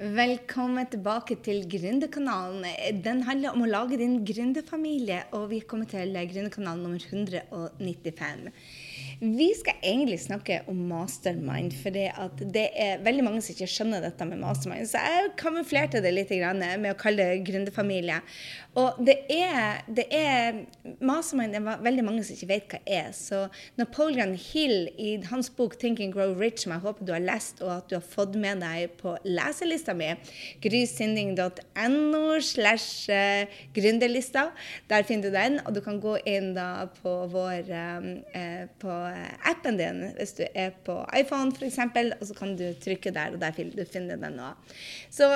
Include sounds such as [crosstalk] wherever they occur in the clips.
Velkommen tilbake til Gründerkanalen. Den handler om å lage din gründerfamilie, og vi kommer til Gründerkanal nummer 195. Vi skal egentlig snakke om mastermind, for det er veldig mange som ikke skjønner dette med mastermind. Så jeg kamuflerte det litt med å kalle det gründerfamilie. Og det er, det er Mastermind er veldig mange som ikke vet hva er. Så Napoleon Hill i hans bok 'Think and Grow Rich', som jeg håper du har lest, og at du har fått med deg på leselista mi, grysynding.no slash eh, gründerlista. Der finner du den, og du kan gå inn da på vår eh, på appen din hvis du er på iPhone f.eks., og så kan du trykke der, og der finner du den òg. Så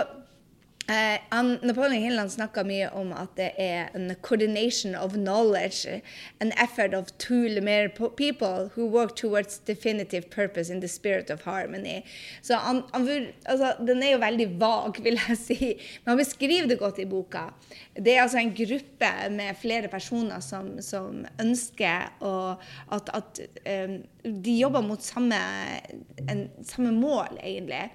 Uh, Napoleon Hilland snakka mye om at det er en coordination of knowledge, an effort of two Lumiere people who work towards definitive purpose in the spirit of harmony. Så han, han, altså, Den er jo veldig vag, [laughs] vil jeg si, men han beskriver det godt i boka. Det er altså en gruppe med flere personer som, som ønsker å, at, at um, de jobber mot samme, en, samme mål, egentlig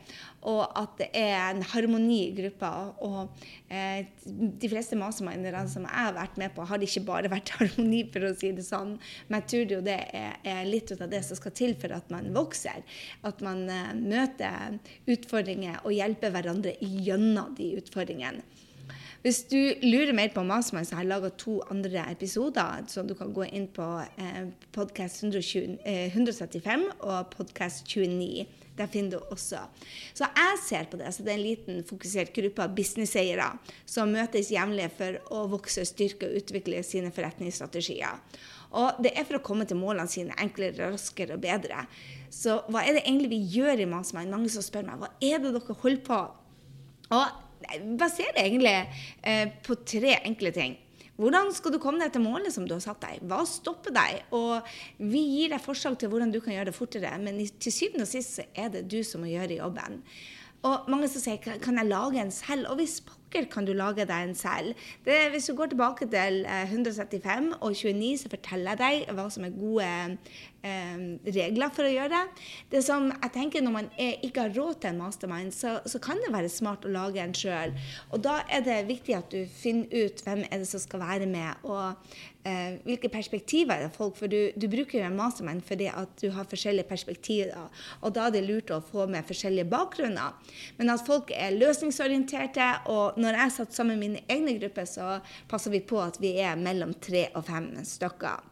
og at det er en harmoni i gruppa. Og eh, de fleste mastermindere som jeg har vært med på, har det ikke bare vært [laughs] harmoni, for å si det sånn. Men jeg tror jo det er, er litt av det som skal til for at man vokser. At man eh, møter utfordringer og hjelper hverandre gjennom de utfordringene. Hvis du lurer mer på Mastermind, så har jeg laga to andre episoder. Så du kan gå inn på eh, podkast 135 eh, og podkast 29. Der finner du også. Så jeg ser på det. Så det er en liten fokusert gruppe av businesseiere som møtes jevnlig for å vokse, styrke og utvikle sine forretningsstrategier. Og det er for å komme til målene sine enklere, raskere og bedre. Så hva er det egentlig vi gjør i Mastermind? Mange som spør meg hva er det dere holder på Og baserer egentlig eh, på tre enkle ting. Hvordan skal du komme deg til målet som du har satt deg? Hva stopper deg? Og vi gir deg forslag til hvordan du kan gjøre det fortere, men til syvende og sist er det du som må gjøre jobben. Og mange som sier kan jeg lage en selv? Og hvis pokker kan du lage deg en selv. Det, hvis du går tilbake til 135 eh, og 29, så forteller jeg deg hva som er gode eh, regler for å gjøre det. Det som jeg tenker Når man er, ikke har råd til en mastermind, så, så, kan det være smart å lage en sjøl. Og da er det viktig at du finner ut hvem er det som skal være med. og eh, hvilke perspektiver er det folk For du, du bruker jo en mastermind fordi at du har forskjellige perspektiver. Og da er det lurt å få med forskjellige bakgrunner. Men at folk er løsningsorienterte. Og når jeg satt sammen med mine egne grupper, så passer vi på at vi er mellom tre og fem stykker.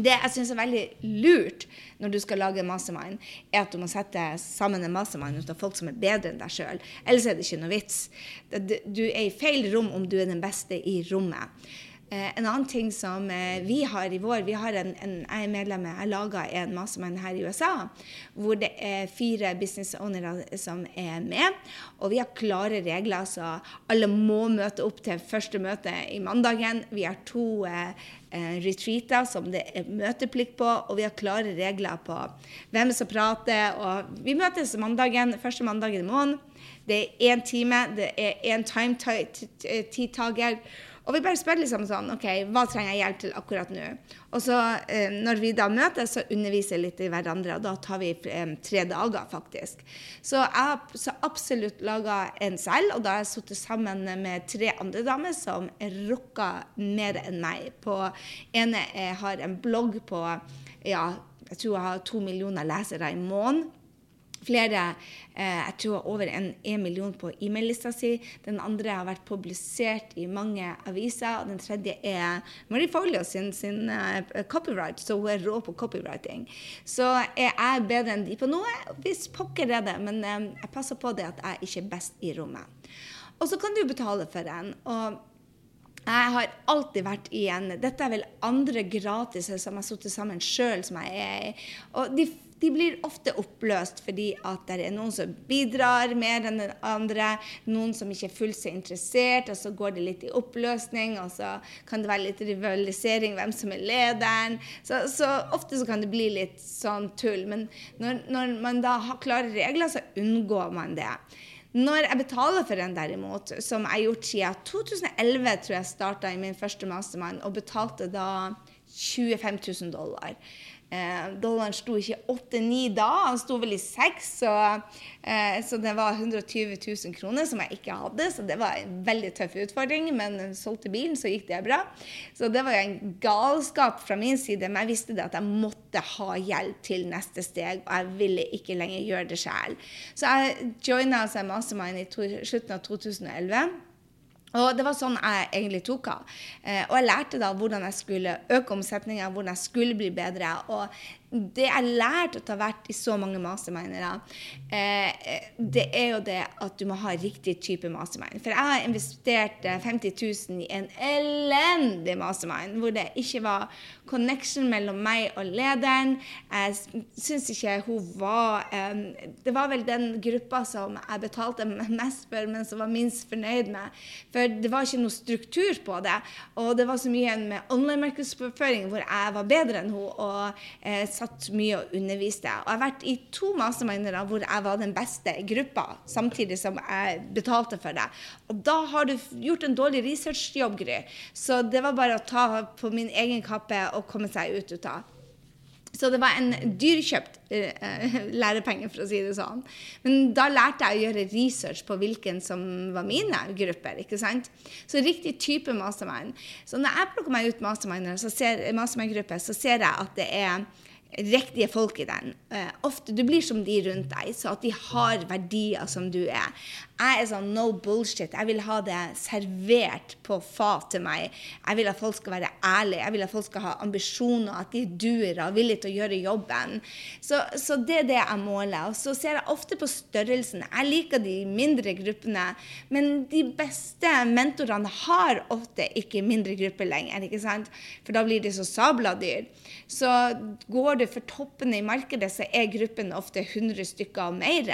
Det jeg syns er veldig lurt når du skal lage mastermind, er at du må sette sammen en mastermind ut av folk som er bedre enn deg sjøl. Ellers er det ikke noe vits. Du er i feil rom om du er den beste i rommet. Eh, en annen ting som eh, vi har i vår vi har en, en, Jeg er medlem jeg laga en mastermind her i USA hvor det er fire business ownere som er med. Og vi har klare regler, så alle må møte opp til første møte i mandagen. Vi har to eh, eh retreater som det er møteplikt på, og vi har klare regler på hvem som prater. Og vi møtes mandagen, første mandagen i måneden. Det er én time, det er én time-tidtaker. Og vi bare spør liksom sånn OK, hva trenger jeg hjelp til akkurat nå? Og så eh, når vi da møtes, så underviser vi litt i hverandre, og da tar vi eh, tre dager, faktisk. Så jeg har absolutt laga en selv, og da har jeg sittet sammen med tre andre damer som rocker mer enn meg. På ene jeg har en blogg på ja, jeg tror jeg har to millioner lesere i måneden flere eh, Jeg tror over en, en million på e-mail-lista si. Den andre har vært publisert i mange aviser. Og den tredje er Marie Folio sin, sin uh, copyright, så hun er rå på copywriting. Så jeg er bedre enn de på noe? Hvis pokker er det. Men eh, jeg passer på det at jeg ikke er best i rommet. Og så kan du betale for den. og jeg har alltid vært i en Dette er vel andre gratis som jeg har satt sammen sjøl, som jeg er i. Og de de blir ofte oppløst fordi at det er noen som bidrar mer enn den andre, noen som ikke er fullt så interessert, og så går det litt i oppløsning, og så kan det være litt rivalisering hvem som er lederen. Så, så ofte så kan det bli litt sånn tull. Men når, når man da har klare regler, så unngår man det. Når jeg betaler for en, derimot, som jeg har gjort siden 2011, tror jeg starta i min første mastermind, og betalte da 25 000 dollar Eh, dollaren sto ikke 8-9 da, han sto vel i 6, så, eh, så, det var 120 000 kroner som jeg ikke hadde. Så det var en veldig tøff utfordring, men solgte bilen, så gikk det bra. Så det var en galskap fra min side, men jeg visste det at jeg måtte ha hjelp til neste steg, og jeg ville ikke lenger gjøre det sjøl. Så jeg joina altså Mastermind i to, slutten av 2011. Og Det var sånn jeg egentlig tok av. Eh, og jeg lærte da hvordan jeg skulle øke omsetninga, hvordan jeg skulle bli bedre. Og det jeg lærte å ha vært i så mange mastermindere, eh, det er jo det at du må ha riktig type mastermind. For jeg har investert 50 eh, 000 i en elendig mastermind, hvor det ikke var connection mellom meg og lederen. Jeg syns ikke hun var eh, Det var vel den gruppa som jeg betalte mest for, men som var minst fornøyd med. For det var ikke noe struktur på det. Og det var så mye med online-markedsføring hvor jeg var bedre enn hun, og eh, satt mye og underviste. Og jeg har vært i to mastermindere hvor jeg var den beste i gruppa, samtidig som jeg betalte for det. Og da har du gjort en dårlig researchjobb, Gry. Så det var bare å ta på min egen kappe og komme seg ut, ut av. Så det var en dyrkjøpt uh, [laughs] lærepenge, for å si det sånn. Men da lærte jeg å gjøre research på hvilken som var mine grupper. ikke sant? Så riktig type mastermind. Så når jeg plukker meg ut mastermind-grupper, mastermind så ser jeg at det er riktige folk i den. Uh, ofte Du blir som de rundt deg, så at de har verdier som du er. Jeg er sånn no bullshit. Jeg vil ha det servert på fat til meg. Jeg vil at folk skal være ærlige. Jeg vil at folk skal ha ambisjoner, at de duer og er villige til å gjøre jobben. Så, så, det er det jeg måler. Og så ser jeg ofte på størrelsen. Jeg liker de mindre gruppene, men de beste mentorene har ofte ikke mindre grupper lenger, ikke sant? For da blir de så sabla dyr. Så går det for toppene i markedet, så er gruppen ofte 100 stykker og mer.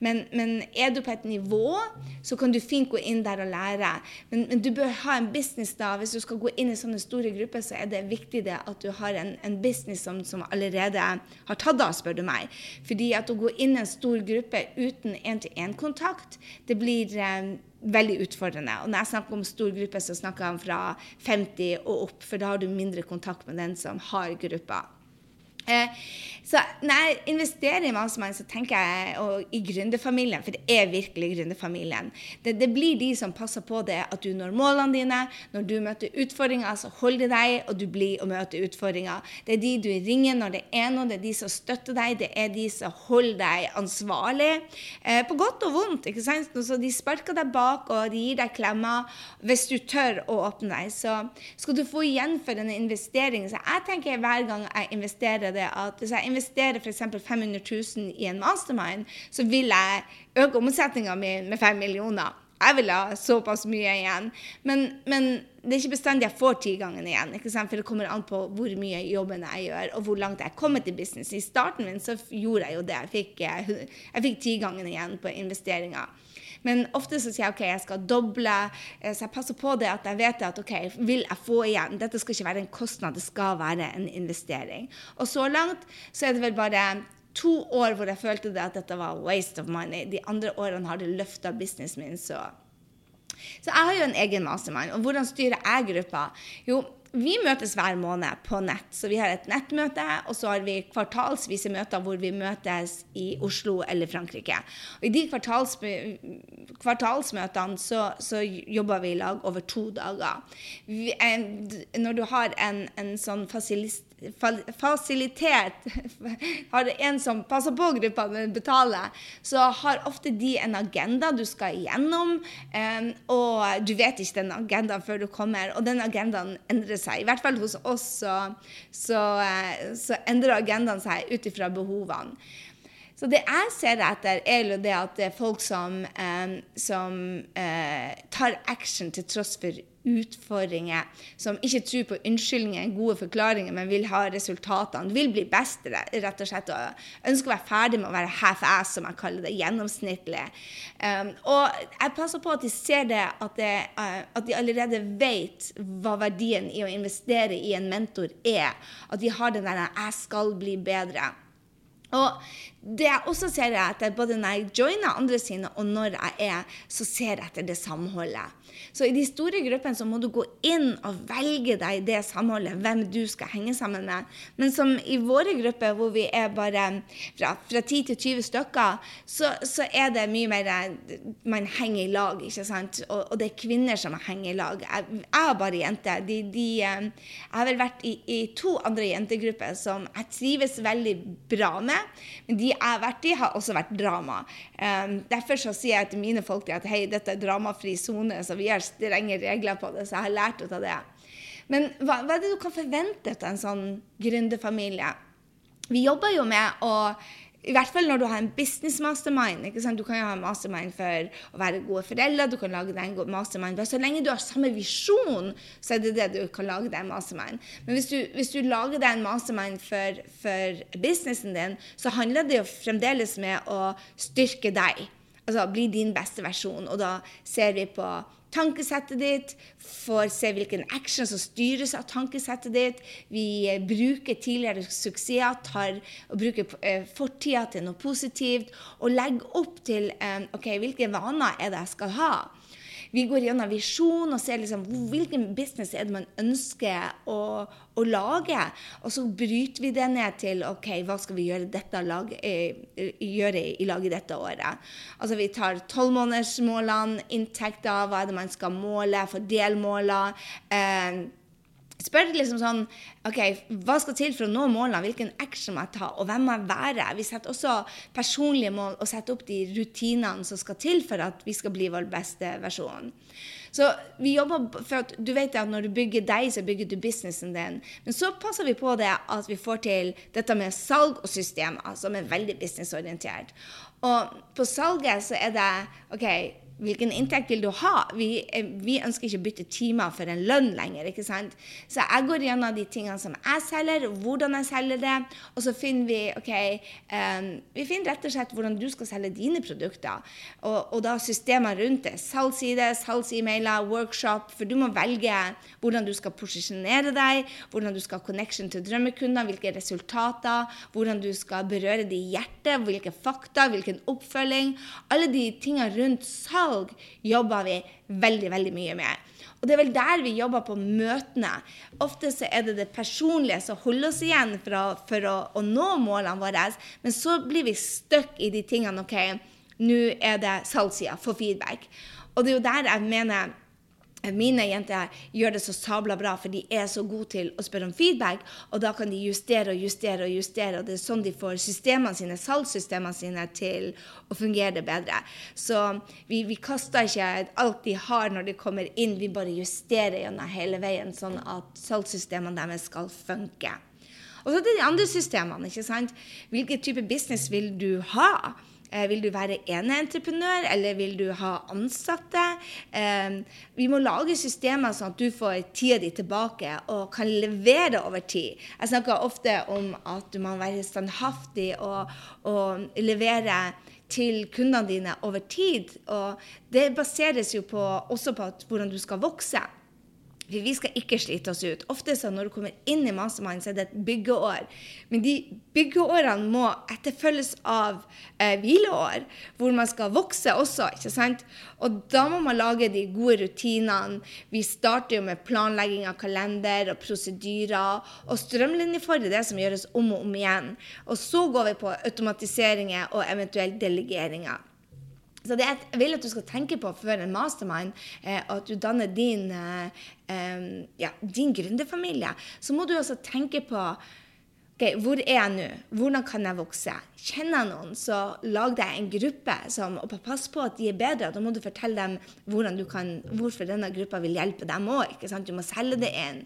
Men, men er du på et nivå nivå, så kan du fint gå inn der og lære. Men, men, du bør ha en business da. Hvis du skal gå inn i sånne store grupper, så er det viktig det at du har en, en business som, som, allerede har tatt av, spør du meg. Fordi at å gå inn i en stor gruppe uten én-til-én-kontakt, det blir eh, veldig utfordrende. Og når jeg snakker om stor gruppe, så snakker jeg om fra 50 og opp, for da har du mindre kontakt med den som har gruppa. Eh, så når jeg investerer i Mastermind, så tenker jeg og, i gründerfamilien, for det er virkelig gründerfamilien. Det, det, blir de som passer på det at du når målene dine. Når du møter utfordringer, så holder de deg, og du blir å møte utfordringer. Det er de du ringer når det er noe, det er de som støtter deg, det er de som holder deg ansvarlig. Eh, på godt og vondt. ikke sant? Så de sparker deg bak, og de gir deg klemmer hvis du tør å åpne deg. Så skal du få igjen for en investering. Så jeg tenker hver gang jeg investerer det at hvis jeg investerer f.eks. 500 000 i en mastermind, så vil jeg øke omsetninga mi med 5 millioner. Jeg vil ha såpass mye igjen. Men, men, det er ikke bestandig jeg får tigangen igjen. For det kommer an på hvor mye jobben jeg gjør, og hvor langt jeg er kommet i business. I starten min så gjorde jeg jo det. Jeg fikk, jeg fikk tigangen igjen på investeringer. Men ofte så sier jeg OK, jeg skal doble. Eh, så jeg passer på det at jeg vet at OK, vil jeg få igjen? Dette skal ikke være en kostnad, det skal være en investering. Og så langt så er det vel bare to år hvor jeg følte det at dette var waste of money. De andre årene har det løfta businessen min så så jeg har jo en egen mastermind. Og hvordan styrer jeg gruppa? Jo, vi møtes hver måned på nett. Så vi har et nettmøte, og så har vi kvartalsvise møter hvor vi møtes i Oslo eller Frankrike. Og I de kvartals, kvartalsmøtene så, så, jobber vi i lag over to dager. Vi, når du har en, en sånn fasilist fasilitet [laughs] Har en som passer på gruppa, men betaler, så har ofte de en agenda du skal igjennom. Um, og du vet ikke den agendaen før du kommer, og den agendaen endrer seg. I hvert fall hos oss så, så, eh, så endrer agendaen seg ut ifra behovene. Så det jeg ser etter, er jo det at det er folk som, um, som tar action til tross for utfordringer, som ikke tror på unnskyldninger, gode forklaringer, men vil ha resultatene. Vil bli best, rett og slett, og ønsker å være ferdig med å være half ass, som jeg kaller det, gjennomsnittlig. Um, og jeg passer på at de ser det at, det, uh, at, de allerede vet hva verdien i å investere i en mentor er. At de har den der 'jeg skal bli bedre'. Og det jeg også ser etter både når jeg joiner andre sine, og når jeg er, så ser jeg etter det samholdet. Så i de store gruppene så må du gå inn og velge deg det samholdet, hvem du skal henge sammen med. Men som i våre grupper, hvor vi er bare fra, fra 10 til 20 stykker, så, så, er det mye mer Man henger i lag, ikke sant? Og, og det er kvinner som henger i lag. Jeg, jeg har bare jenter. De, de, jeg har vel vært i, i to andre jentegrupper som jeg trives veldig bra med. men de jeg har vært i, har også vært drama. Um, derfor så sier jeg til mine folk at hei, dette er dramafri sone, så vi har strenge regler på det. Så jeg har lært ut av det. Men hva, hva er det du kan forvente av en sånn gründerfamilie? Vi jobber jo med å i hvert fall når du har en business mastermind. Du kan jo ha en mastermind for å være gode foreldre. du kan lage deg en mastermind. Så lenge du har samme visjon, så er det det du kan lage deg en mastermind. Men hvis du, hvis du lager deg en mastermind for, for businessen din, så handler det jo fremdeles med å styrke deg. Altså bli din beste versjon. Og da ser vi på tankesettet ditt, får se hvilken action som styres av tankesettet ditt. Vi eh, bruker tidligere suksesser, tar og bruker eh, fortida til noe positivt, og legger opp til eh, ok, hvilke vaner er det jeg skal ha. Vi går gjennom visjon og ser liksom, hvilken business er det man ønsker å, å, lage. Og så bryter vi det ned til ok, hva skal vi gjøre, dette lag, eh, gjøre i laget dette året. Altså Vi tar tolvmånedersmålene, inntekter, hva er det man skal måle fordelmåler. Eh, Spør liksom sånn OK, hva skal til for å nå målene? Hvilken action må jeg ta? Og hvem må jeg være? Vi setter også personlige mål og setter opp de rutinene som skal til for at vi skal bli vår beste versjon. Så vi jobber for at du vet at når du bygger deg, så bygger du businessen din. Men så passer vi på det at vi får til dette med salg og systemer, som er veldig businessorientert. Og på salget så er det OK hvilken inntekt vil du ha? Vi, eh, vi, ønsker ikke å bytte timer for en lønn lenger. ikke sant? Så jeg går gjennom de tingene som jeg selger, hvordan jeg selger det. Og så finner vi ok, um, vi finner rett og slett hvordan du skal selge dine produkter. Og, og da systemer rundt det. Salgsside, salgs-e-mailer, workshop. For du må velge hvordan du skal posisjonere deg, hvordan du skal ha connection til drømmekunder, hvilke resultater, hvordan du skal berøre de i hjertet, hvilke fakta, hvilken oppfølging. Alle de tingene rundt salg salg jobber vi veldig, veldig mye med. Og det er vel der vi jobber på møtene. Ofte så er det det personlige som holder oss igjen for å, for å, å nå målene våre. Men så blir vi stuck i de tingene. OK, nå er det salgssida, få feedback. Og det er jo der jeg mener mine jenter gjør det så sabla bra, for de er så gode til å spørre om feedback. Og da kan de justere og justere og justere, og det er sånn de får systemene sine, salgssystemene sine til å fungere bedre. Så vi, vi kaster ikke alt de har når de kommer inn, vi bare justerer gjennom hele veien, sånn at salgssystemene deres skal funke. Og så til de andre systemene. ikke sant? Hvilken type business vil du ha? Eh, vil du være eneentreprenør, eller vil du ha ansatte? Eh, vi må lage systemer sånn at du får tida di tilbake og kan levere over tid. Jeg snakker ofte om at du må være standhaftig og, og levere til kundene dine over tid. Og det baseres jo på, også på at, hvordan du skal vokse. For vi skal ikke slite oss ut. Ofte så når du kommer inn i Mastermind, så er det et byggeår. Men de byggeårene må etterfølges av eh, hvileår, hvor man skal vokse også. ikke sant? Og da må man lage de gode rutinene. Vi starter jo med planlegging av kalender og prosedyrer. Og strømlinjeformer det som gjøres om og om igjen. Og så går vi på automatiseringer og eventuelt delegeringer. Så det jeg vil at du skal tenke på før en mastermind, eh, at du danner din, eh, ja, din gründerfamilie, så må du også tenke på okay, hvor er jeg nå? Hvordan kan jeg vokse? Kjenner jeg noen, så lag deg en gruppe som, og pass på at de er bedre. Da må du fortelle dem du kan, hvorfor denne gruppa vil hjelpe dem òg. Du må selge det inn.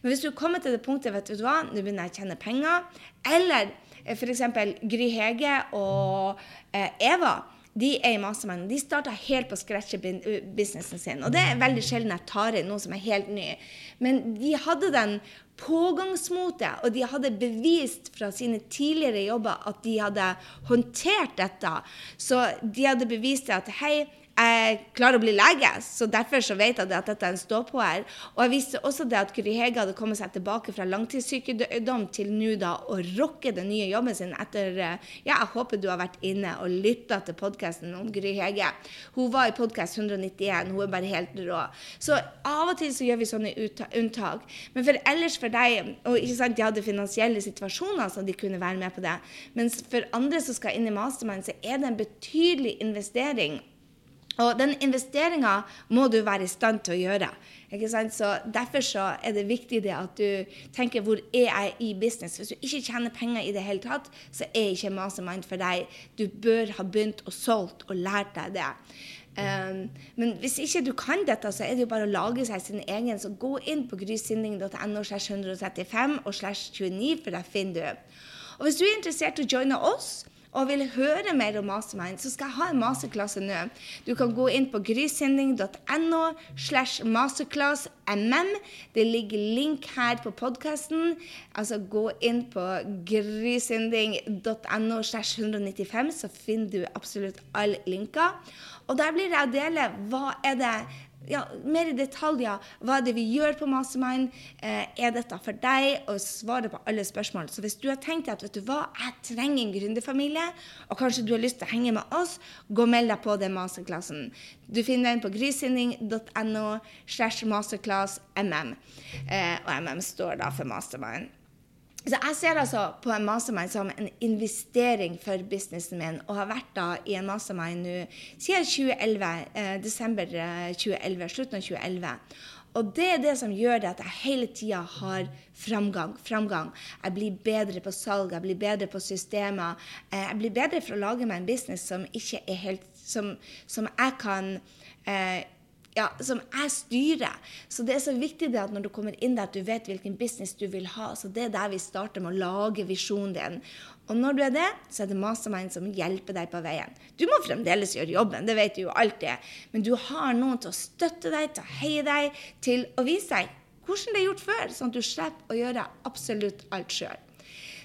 Men hvis du kommer til det punktet vet du hva, nå begynner jeg å tjene penger, eller eh, f.eks. Gry Hege og eh, Eva de er i mastermind. De starta helt på scratch businessen sin. Og det er veldig sjelden jeg tar inn noe som er helt ny. Men de hadde den pågangsmote, og de hadde bevist fra sine tidligere jobber at de hadde håndtert dette. Så de hadde bevist at hei, jeg klarer å bli lege, så derfor så vet jeg at dette er en stå-på-her. Og jeg visste også det at Gry Hege hadde kommet seg tilbake fra langtidssykdom til nå da å rocke den nye jobben sin etter Ja, jeg håper du har vært inne og lytta til podkasten om Gry Hege. Hun var i podkast 191, hun er bare helt rå. Så av og til så gjør vi sånne unntak. Men for ellers for deg Og ikke sant, de hadde finansielle situasjoner så de kunne være med på det. Mens for andre som skal inn i mastermind, så er det en betydelig investering. Og den investeringa må du være i stand til å gjøre. Ikke sant? Så Derfor så er det viktig det at du tenker hvor er jeg i business. Hvis du ikke tjener penger i det hele tatt, så er ikke Mastermind for deg. Du bør ha begynt å solgt og lært deg det. Um, men hvis ikke du kan dette, så er det jo bare å lage seg sin egen. Så gå inn på grysynding.no 135 og slash 29, for der finner du. Og hvis du er interessert i å joine oss, og vil høre mer om Mastermind, så skal jeg ha en masterklasse nå. Du kan gå inn på grysynding.no slash masterclass mm. Det ligger link her på podkasten. Altså gå inn på grysynding.no slash 195, så finner du absolutt alle linker. Og der blir det å dele hva er det ja, mer i detaljer. Hva er det vi gjør på Mastermind? Eh, er dette for deg? Og svare på alle spørsmål. Så hvis du har tenkt at vet du hva, jeg trenger en gründerfamilie, og kanskje du har lyst til å henge med oss, gå og meld deg på den masterklassen. Du finner den på grysynding.no slash masterclass mm. Eh, og mm står da for Mastermind. Så jeg ser altså på en mastermind som en investering for businessen min, og har vært da i en mastermind nå siden 2011, eh, desember 2011, eh, slutten av 2011. Og det er det som gjør det at jeg hele tida har framgang, framgang. Jeg blir bedre på salg, jeg blir bedre på systemer. Eh, jeg blir bedre for å lage meg en business som helt Som, som jeg kan eh, ja, som jeg styrer. Så det er så viktig det at når du kommer inn der, at du vet hvilken business du vil ha. Så det er der vi starter med å lage visjonen din. Og når du er det, så er det Mastermind som hjelper deg på veien. Du må fremdeles gjøre jobben, det vet du jo alltid. Men du har noen til å støtte deg, til å heie deg, til å vise deg hvordan det er gjort før, sånn at du slipper å gjøre absolutt alt sjøl.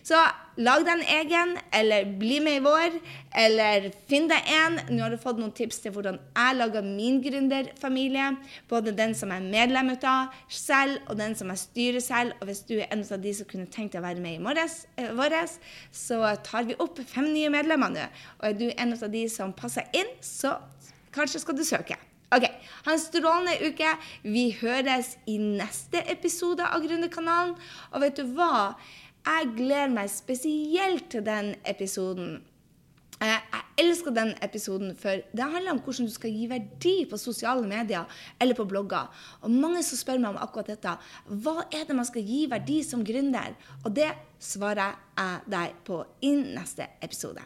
Så lag deg en egen, eller bli med i vår, eller finn deg en. Nå har du fått noen tips til hvordan jeg lager min gründerfamilie. Både den som er medlem av selv, og den som jeg styrer selv. Og hvis du er en av de som kunne tenkt deg å være med i morges, eh, våres, så tar vi opp fem nye medlemmer nå. Og er du en av de som passer inn, så kanskje skal du søke. Ok, Ha en strålende uke. Vi høres i neste episode av Gründerkanalen. Og vet du hva? Jeg gleder meg spesielt til den episoden. Eh, jeg elsker den episoden, for det handler om hvordan du skal gi verdi på sosiale medier eller på blogger. Og mange som spør meg om akkurat dette. Hva er det man skal gi verdi som gründer? Og det svarer jeg deg på i neste episode.